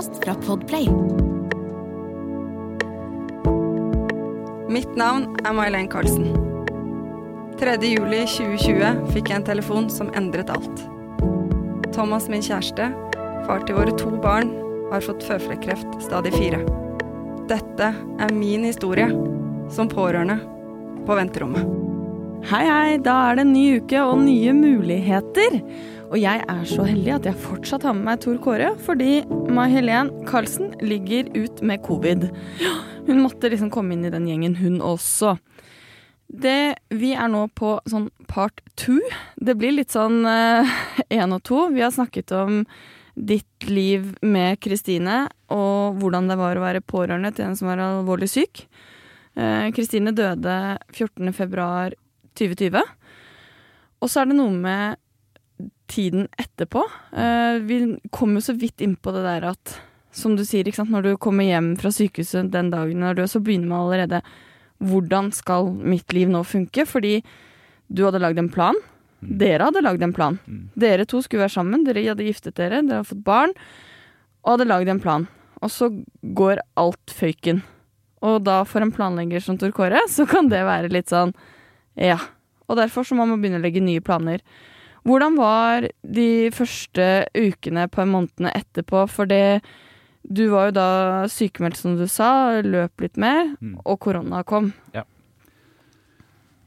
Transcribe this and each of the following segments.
Podkast fra Podplay. Mitt navn er May-Len Carlsen. 3. juli 2020 fikk jeg en telefon som endret alt. Thomas, min kjæreste, far til våre to barn, har fått føflekkreft stadig fire. Dette er min historie som pårørende på venterommet. Hei, hei, da er det en ny uke og nye muligheter. Og jeg er så heldig at jeg fortsatt har med meg Tor Kåre, fordi May-Helen Karlsen ligger ut med covid. Hun måtte liksom komme inn i den gjengen, hun også. Det, vi er nå på sånn part two. Det blir litt sånn én og to. Vi har snakket om ditt liv med Kristine, og hvordan det var å være pårørende til en som var alvorlig syk. Eh, Kristine døde 14. februar 2020. Og så er det noe med tiden etterpå. Eh, vi kom jo så vidt inn på det der at, som du sier, når du kommer hjem fra sykehuset den dagen, du er død, så begynner man allerede hvordan skal mitt liv nå funke? Fordi du hadde lagd en plan. Dere hadde lagd en plan. Dere to skulle være sammen, dere hadde giftet dere, dere hadde fått barn, og hadde lagd en plan. Og så går alt føyken. Og da for en planlegger som Tor Kåre, så kan det være litt sånn ja. Og derfor så må man begynne å legge nye planer. Hvordan var de første ukene på månedene etterpå? For det Du var jo da sykemeldt, som du sa, løp litt mer, og korona kom.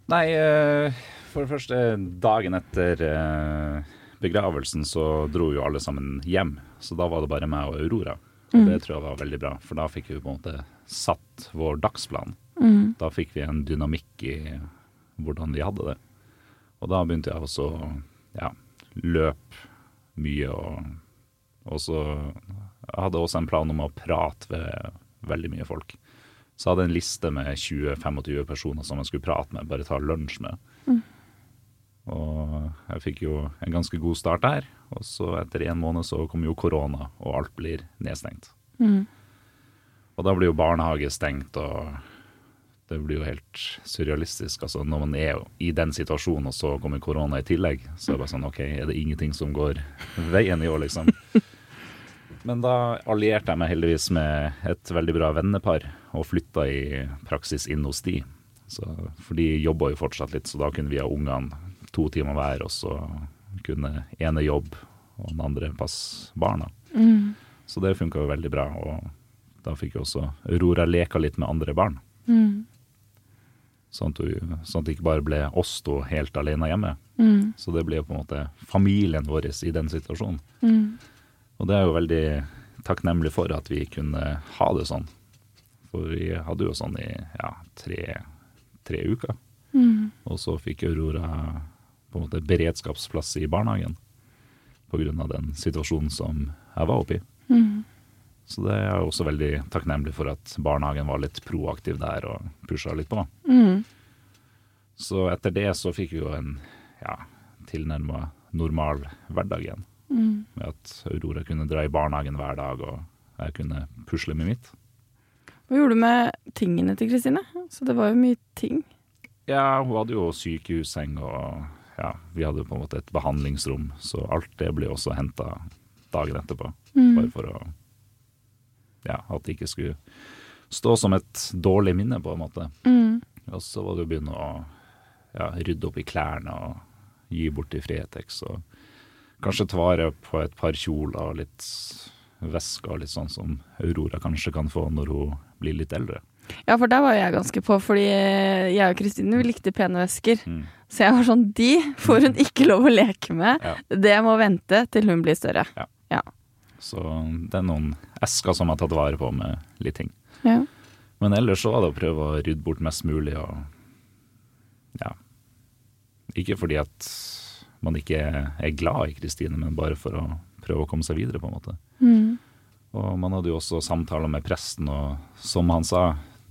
Nei, eh, for det første, dagen etter eh, begravelsen så dro jo alle sammen hjem. Så da var det bare meg og Aurora. Og det tror jeg var veldig bra, for da fikk vi på en måte satt vår dagsplan. Da fikk vi en dynamikk i hvordan vi hadde det. Og da begynte jeg også å ja, løp mye og, og så jeg hadde også en plan om å prate ved veldig mye folk. Så jeg hadde en liste med 20-25 personer som jeg skulle prate med, bare ta lunsj med. Og jeg fikk jo en ganske god start der. Og så etter en måned så kom jo korona, og alt blir nedstengt. Og da blir jo barnehage stengt, og det blir jo helt surrealistisk. Altså når man er i den situasjonen, og så kommer korona i tillegg, så er det bare sånn OK, er det ingenting som går veien i år, liksom? Men da allierte jeg meg heldigvis med et veldig bra vennepar, og flytta i praksis inn hos de. Så, for de jobba jo fortsatt litt, så da kunne vi ha ungene to timer hver, og så kunne ene jobb og den andre passe barna. Så det funka jo veldig bra, og da fikk jo også Aurora leka litt med andre barn. Sånn at, du, sånn at det ikke bare ble oss to helt alene hjemme. Så det ble jo på en måte familien vår i den situasjonen. Og det er jo veldig takknemlig for at vi kunne ha det sånn. For vi hadde jo sånn i ja, tre, tre uker. Og så fikk Aurora på en måte beredskapsplass i barnehagen pga. den situasjonen som jeg var oppi. Så det er jeg også veldig takknemlig for at barnehagen var litt proaktiv der og pusha litt på. Så etter det så fikk vi jo en ja, tilnærma normal hverdag igjen. Med at Aurora kunne dra i barnehagen hver dag, og jeg kunne pusle med mitt. Hva gjorde du med tingene til Kristine? Så det var jo mye ting. Ja, hun hadde jo sykehusseng, og ja, vi hadde på en måte et behandlingsrom, så alt det ble også henta dagen etterpå. Bare for å Ja, at det ikke skulle stå som et dårlig minne, på en måte. Og så var det å begynne å ja, rydde opp i klærne og gi bort til Fretex, og kanskje ta vare på et par kjoler og litt vesker litt sånn som Aurora kanskje kan få når hun blir litt eldre. Ja, for der var jeg ganske på, fordi jeg og Kristine vi likte pene vesker. Mm. Så jeg var sånn, de får hun ikke lov å leke med. Ja. Det må vente til hun blir større. Så det er noen esker som jeg har tatt vare på med litt ting. Ja. Men ellers så var det å prøve å rydde bort mest mulig og ja. Ikke fordi at man ikke er glad i Kristine, men bare for å prøve å komme seg videre, på en måte. Mm. Og man hadde jo også samtaler med presten, og som han sa,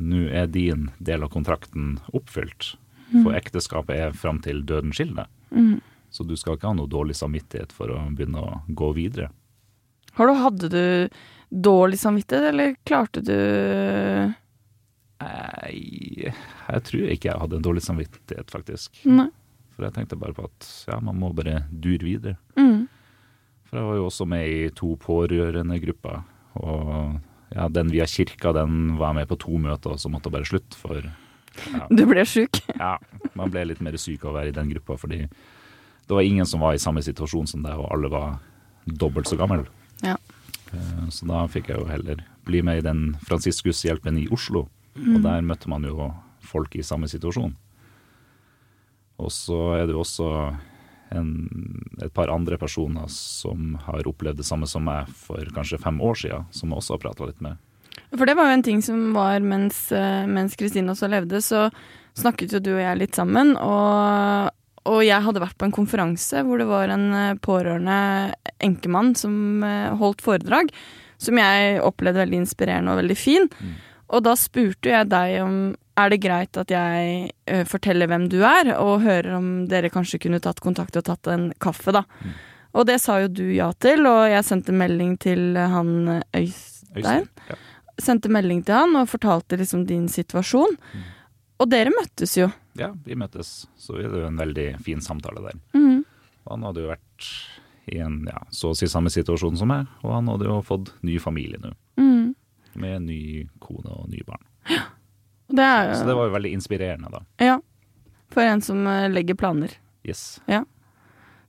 nå er din del av kontrakten oppfylt. For ekteskapet er fram til døden skiller deg. Mm. Så du skal ikke ha noe dårlig samvittighet for å begynne å gå videre. Har du, hadde du dårlig samvittighet, eller klarte du Nei, jeg tror ikke jeg hadde en dårlig samvittighet, faktisk. Nei. For jeg tenkte bare på at ja, man må bare dure videre. Mm. For jeg var jo også med i to pårørendegrupper. Og ja, den via kirka, den var jeg med på to møter, og så måtte jeg bare slutte. For ja, Du ble sjuk? ja, man ble litt mer syk av å være i den gruppa, fordi det var ingen som var i samme situasjon som deg, og alle var dobbelt så gammel. Ja. Eh, Så da fikk jeg jo heller bli med i den Franciscus-hjelpen i Oslo. Og der møtte man jo folk i samme situasjon. Og så er det jo også en, et par andre personer som har opplevd det samme som meg for kanskje fem år siden, som jeg også har prata litt med. For det var jo en ting som var eh, mens Kristine også levde, så snakket jo du og jeg litt sammen. Og, og jeg hadde vært på en konferanse hvor det var en eh, pårørende enkemann som eh, holdt foredrag, som jeg opplevde veldig inspirerende og veldig fin. Og da spurte jeg deg om er det greit at jeg eh, forteller hvem du er, og hører om dere kanskje kunne tatt kontakt og tatt en kaffe, da. Og det sa jo du ja til, og jeg sendte melding til han Øystein Øystein? Ja. sendte melding til han og fortalte liksom din situasjon. Og dere møttes jo. ja, vi møttes, så vi hadde jo en veldig fin samtale der. Mm. Han hadde jo vært i en ja, så å si samme situasjon som meg, og han hadde jo fått ny familie nå. Mm. Med ny kone og nye barn. Det er jo Så det var jo veldig inspirerende, da. Ja. For en som eh, legger planer. Yes. Ja.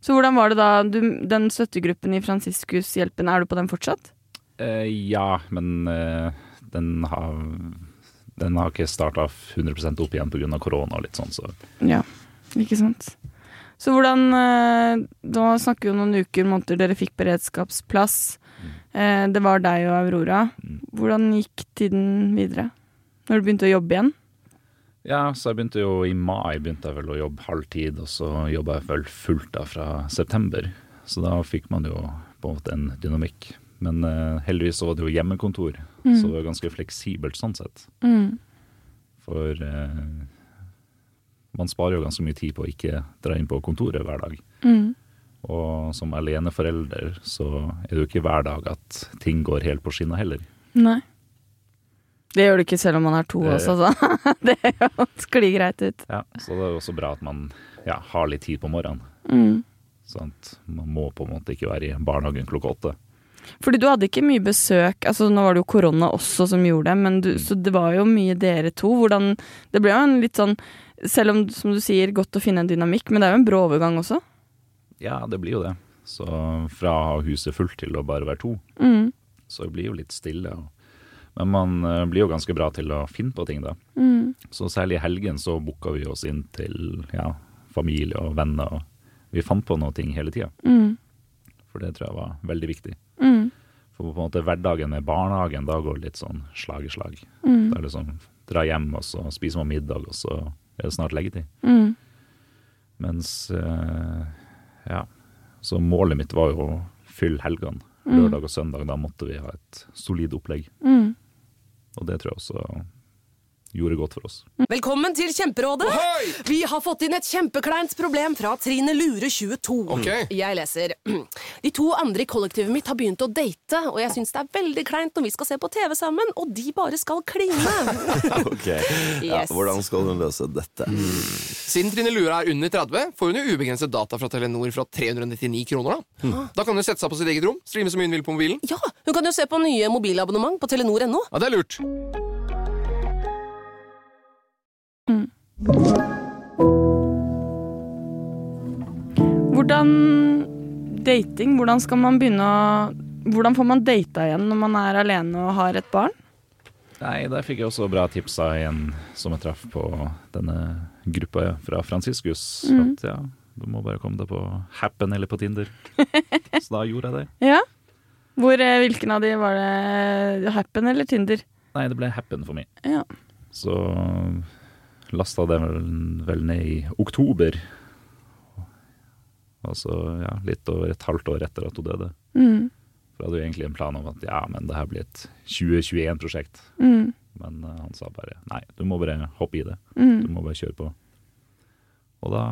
Så hvordan var det da, du, den støttegruppen i Fransiskushjelpen, er du på den fortsatt? Eh, ja, men eh, den har den har ikke starta 100% opp igjen pga. korona og litt sånn, så Ja, ikke sant. Så hvordan eh, Da snakker vi om noen uker, måneder dere fikk beredskapsplass. Eh, Det var deg og Aurora. Mm. Hvordan gikk tiden videre? Når du begynte å jobbe igjen? Ja, så jeg begynte jo i mai begynte jeg vel å jobbe halvtid, og så jobba jeg vel fullt da fra september. Så da fikk man jo på en måte en dynamikk. Men uh, heldigvis så var det jo hjemmekontor, så det var ganske fleksibelt sånn sett. Mm. For uh, man sparer jo ganske mye tid på å ikke dra inn på kontoret hver dag. Mm. Og som aleneforelder så er det jo ikke hver dag at ting går helt på skinner heller. Nei. Det gjør det ikke selv om man er to Det- også, så det sklir greit ut. Ja, så det er jo også bra at man ja, har litt tid på morgenen. Mm. Sånn at man må på en måte ikke være i barnehagen klokka åtte. Fordi du hadde ikke mye besøk, altså nå var det jo korona også som gjorde det, men du, så det var jo mye dere to. Hvordan Det ble jo en litt sånn, selv om som du sier, godt å finne en dynamikk, men det er jo en brå overgang også. Ja, det blir jo det. Så fra å ha huset fullt til å bare være to, Mm. så det blir jo litt stille. Men man eh, blir jo ganske bra til å finne på ting, da. Mm. Så særlig i helgen så booka vi oss inn til ja, familie og venner. og Vi fant på noe ting hele tida, Mm. for det tror jeg var veldig viktig. Mm. For på en måte hverdagen med barnehagen, da går litt sånn slag i slag. Mm. Da er det sånn dra hjem, og så spiser man middag, og så er det snart leggetid. Mm. Mens øh, ja, så målet mitt var jo å fylle helgene. Mm. Lørdag og søndag, da måtte vi ha et solid opplegg. Mm. Og det tror jeg også gjorde godt for oss. Velkommen til Kjemperådet! Ohoi! Vi har fått inn et kjempekleint problem fra Trine Lure 22. Okay. Jeg leser. De to andre i kollektivet mitt har begynt å date, og jeg syns det er veldig kleint når vi skal se på TV sammen, og de bare skal kline. Ok, ja, Hvordan skal hun løse dette? Siden Trine Lure er under 30, får hun jo ubegrenset data fra Telenor fra 399 kroner. Da Da kan hun sette seg på sitt eget rom, streame så mye hun vil på mobilen. Ja, hun kan jo se på nye mobilabonnement på telenor.no. Ja, det er lurt. Hvordan dating, hvordan skal man begynne å Hvordan får man data igjen når man er alene og har et barn? Nei, der fikk jeg også bra tips av en som jeg traff på denne gruppa fra Franciscus. At ja, du må bare komme deg på Happen eller på Tinder. Så da gjorde jeg det. Ja. Hvor, eh, hvilken av de var det? Happen eller Tinder? Nei, det ble Happen for meg. Ja. Så lasta den vel, vel ned i oktober. Altså ja, litt over et halvt år etter at hun døde. Mm. For jeg hadde jo egentlig en plan om at ja, men det her blir et 2021-prosjekt. Mm. Men uh, han sa bare nei, du må bare hoppe i det. Mm. Du må bare kjøre på. Og da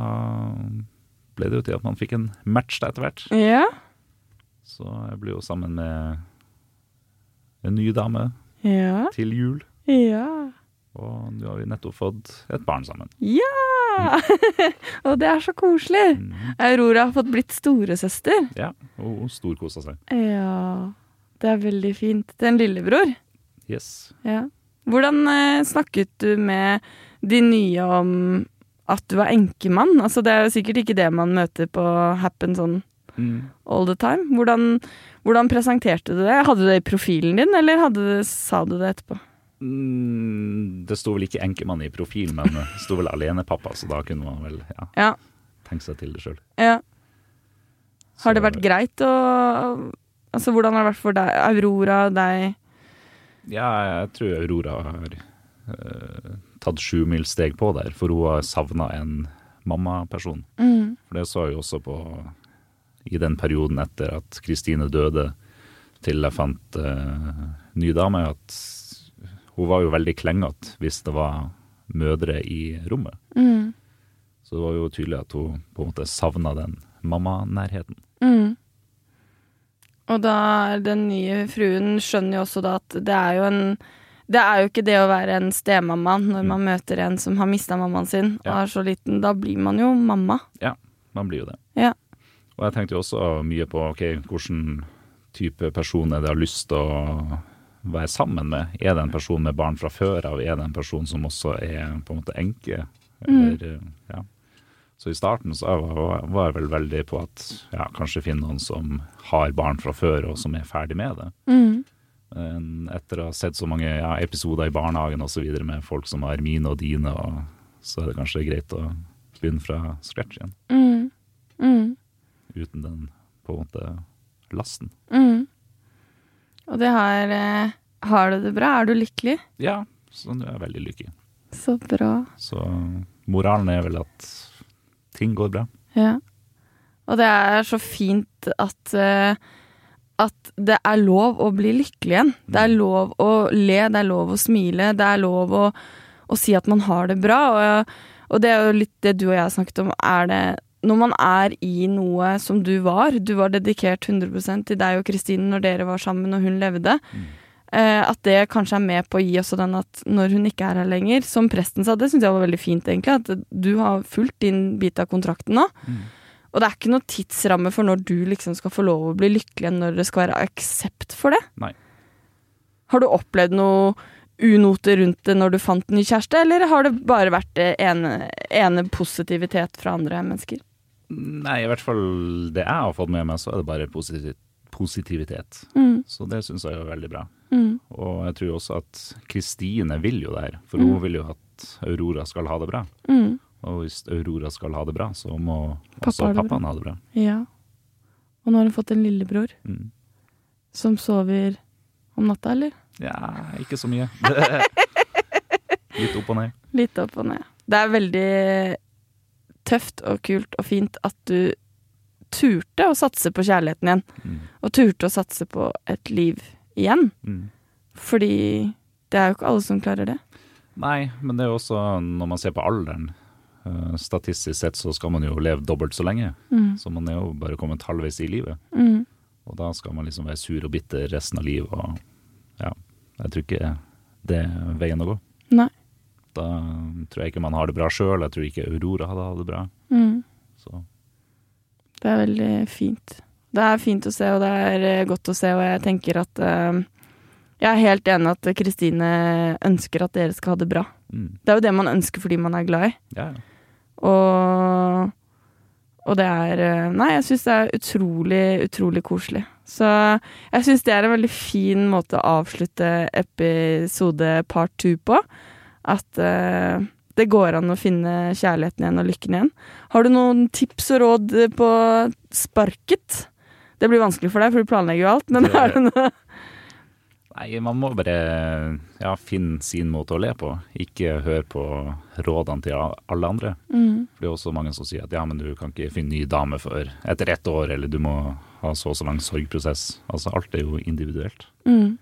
ble det jo til at man fikk en match da etter hvert. Ja. Så jeg ble jo sammen med en ny dame Ja. til jul. Ja. Og nå har vi nettopp fått et barn sammen. Ja! Og det er så koselig. Mhm. Aurora har fått blitt storesøster. Ja, og hun storkosa seg. Ja. Det er veldig fint. Det er en lillebror. Yes. Ja. Hvordan eh, snakket du med de nye om at du var enkemann? Altså, det er jo sikkert ikke det man møter på Happen sånn Mm. all the time. Hvordan, hvordan presenterte du det? Hadde du det i profilen din, eller hadde du, sa du det etterpå? Mm, det sto vel ikke enkemann i profil, men det sto vel alenepappa, så da kunne man vel ja, Ja. tenke seg til det sjøl. ja. Har det vært greit å Altså, hvordan har det vært for deg, Aurora, deg? Ja, jeg tror Aurora har uh, tatt sjumilssteg på der, for hun har savna en mammaperson. Mm. For det så jeg også på i den perioden etter at Kristine døde, til jeg fant uh, ny dame, at hun var jo veldig klengete hvis det var mødre i rommet. Mm. Så det var jo tydelig at hun på en måte savna den mammanærheten. Mm. Og da den nye fruen skjønner jo også da at det er jo en Det er jo ikke det å være en stemamma når man møter en som har mista mammaen sin og Ja. er så liten. Da blir man jo mamma. Ja, man blir jo det. Ja. Og jeg tenkte jo også mye på ok, hvilken type person er det har lyst til å være sammen med. Er det en person med barn fra før av? Er det en person som også er på en måte enke? Eller, ja. Så i starten så var, var jeg vel veldig på at ja, kanskje finne noen som har barn fra før og som er ferdig med det. Mm. Men etter å ha sett så mange ja, episoder i barnehagen videre med folk som har mine og dine, og, så er det kanskje greit å begynne fra scratch igjen. Mm. Mm. Uten den på en måte lasten. Mm. Og det har eh, Har du det bra? Er du lykkelig? Ja, så nå er veldig lykkelig. Så bra. Så moralen er vel at ting går bra. Ja. Og det er så fint at eh, at det er lov å bli lykkelig igjen. Det er lov å le, det er lov å smile, det er lov å, å si at man har det bra. Og, og det er jo litt det du og jeg har snakket om. Er det når man er i noe som du var, du var dedikert 100% til deg og Kristine når dere var sammen og hun levde, eh, at det kanskje er med på å gi også den at når hun ikke er her lenger, som presten sa, det syns jeg var veldig fint, egentlig, at du har fulgt din bit av kontrakten nå. Og det er ikke noe tidsramme for når du liksom skal få lov å bli lykkelig enn når det skal være aksept for det. Nei. Har du opplevd noe unoter rundt det når du fant ny kjæreste, eller har det bare vært ene, ene positivitet fra andre mennesker? Nei, i hvert fall det jeg har fått med meg, så er det bare positiv positivitet. Mm. Så det syns jeg er veldig bra. Mm. Og jeg tror også at Kristine vil jo det her, for hun vil jo at Aurora skal ha det bra. Mm. Og hvis Aurora skal ha det bra, så må også pappaen ha det bra. Ja. Og nå har hun fått en lillebror Mm. som sover om natta, eller? Ja, ikke så mye. Litt opp og ned. Litt opp og ned. Det er veldig tøft og kult og fint at du turte å satse på kjærligheten igjen. Mm. Og turte å satse på et liv igjen. Mm. Fordi det er jo ikke alle som klarer det. Nei, men det er jo også når man ser på alderen. eh, statistisk sett så skal man jo leve dobbelt så lenge. Mm. Så man er jo bare kommet halvveis i livet. Mm. Og da skal man liksom være sur og bitter resten av livet. Og ja, jeg tror ikke det er veien å gå. Nei. Da tror jeg ikke man har det bra sjøl. Jeg tror ikke Aurora hadde hatt det bra. Mm. Så Det er veldig fint. Det er fint å se, og det er eh, godt å se, og jeg tenker at uh, Jeg er helt enig at Kristine ønsker at dere skal ha det bra. mm, Det er jo det man ønsker fordi man er glad i. ja, ja. Og, og det er eh, Nei, jeg syns det er utrolig, utrolig koselig. Så jeg syns det er en veldig fin måte å avslutte episode part two på. At uh, det går an å finne kjærligheten igjen og lykken igjen. Har du noen tips og råd på sparket? Det blir vanskelig for deg, for du planlegger jo alt, men er det noe Nei, man må bare ja, finne sin måte å le på. Ikke høre på rådene til alle andre. Mm. For det er også mange som sier at ja, men du kan ikke finne ny dame før etter ett år, eller du må ha så og så lang sorgprosess. Altså alt er jo individuelt. Mm.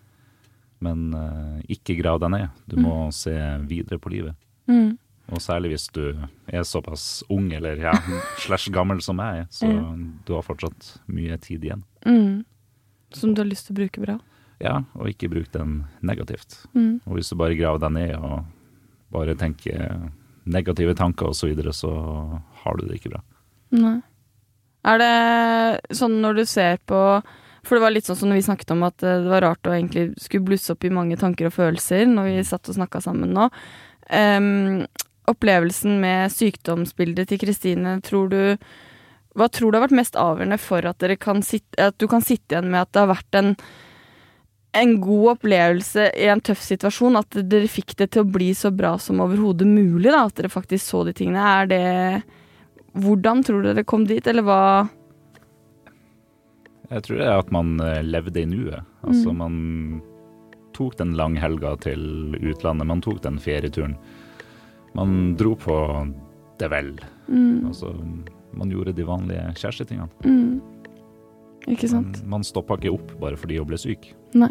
Men uh, ikke grav deg ned. Du må se videre på livet. Mm. Og særlig hvis du er såpass ung eller ja, slash gammel som jeg er, så Ja. du har fortsatt mye tid igjen. Mm. Som du har lyst til å bruke bra. Ja, og ikke bruk den negativt. Mm. Og hvis du bare graver deg ned og bare tenker negative tanker og så videre, så har du det ikke bra. Nei. Er det sånn når du ser på For det var litt sånn som når vi snakket om at eh, det var rart å egentlig skulle blusse opp i mange tanker og følelser når vi satt og snakka sammen nå. Um, opplevelsen med sykdomsbildet til Kristine, tror du Hva tror du har vært mest avgjørende for at, dere sitte, at du kan sitte igjen med at det har vært en en god opplevelse i en tøff situasjon, at dere fikk det til å bli så bra som overhodet mulig, da, at dere faktisk så de tingene. Er det Hvordan tror du dere kom dit, eller hva Jeg tror det er at man eh, levde i nuet. Altså man tok den langhelga til utlandet, man tok den ferieturen. Man dro på det vel. Altså, man gjorde de vanlige kjærestetingene. mm. Ikke sant? Man, man stoppa ikke opp bare fordi hun ble syk. Nei.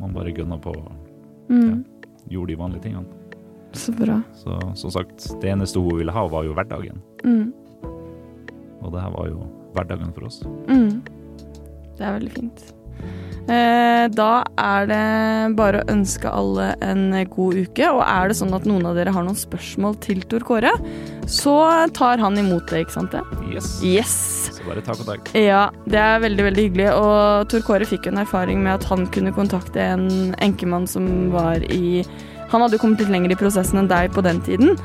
Man bare gønna på og ja, gjorde de vanlige tingene. Så bra. Så som sagt, det eneste hun ville ha, var jo hverdagen. Mm. Og det her var jo hverdagen for oss. Mm. Det er veldig fint. Eh, da er det bare å ønske alle en god uke. Og er det sånn at noen av dere har noen spørsmål til Tor Kåre, så tar han imot det, ikke sant det? Yes. Yes! Så bare ta kontakt. Ja, det er veldig, veldig hyggelig. Og Tor Kåre fikk jo en erfaring med at han kunne kontakte en enkemann som var i Han hadde kommet litt lenger i prosessen enn deg på den tiden.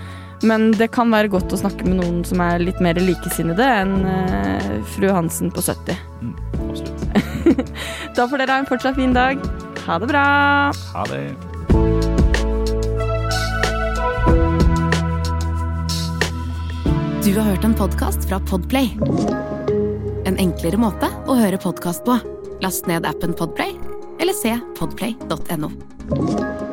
Men det kan være godt å snakke med noen som er litt mer likesinnede enn eh, fru Hansen på 70. Mm. Da får dere ha en fortsatt fin dag. Ha det bra! Ha det. Du har hørt en podkast fra Podplay. En enklere måte å høre podkast på. Last ned appen Podplay, eller se podplay.no.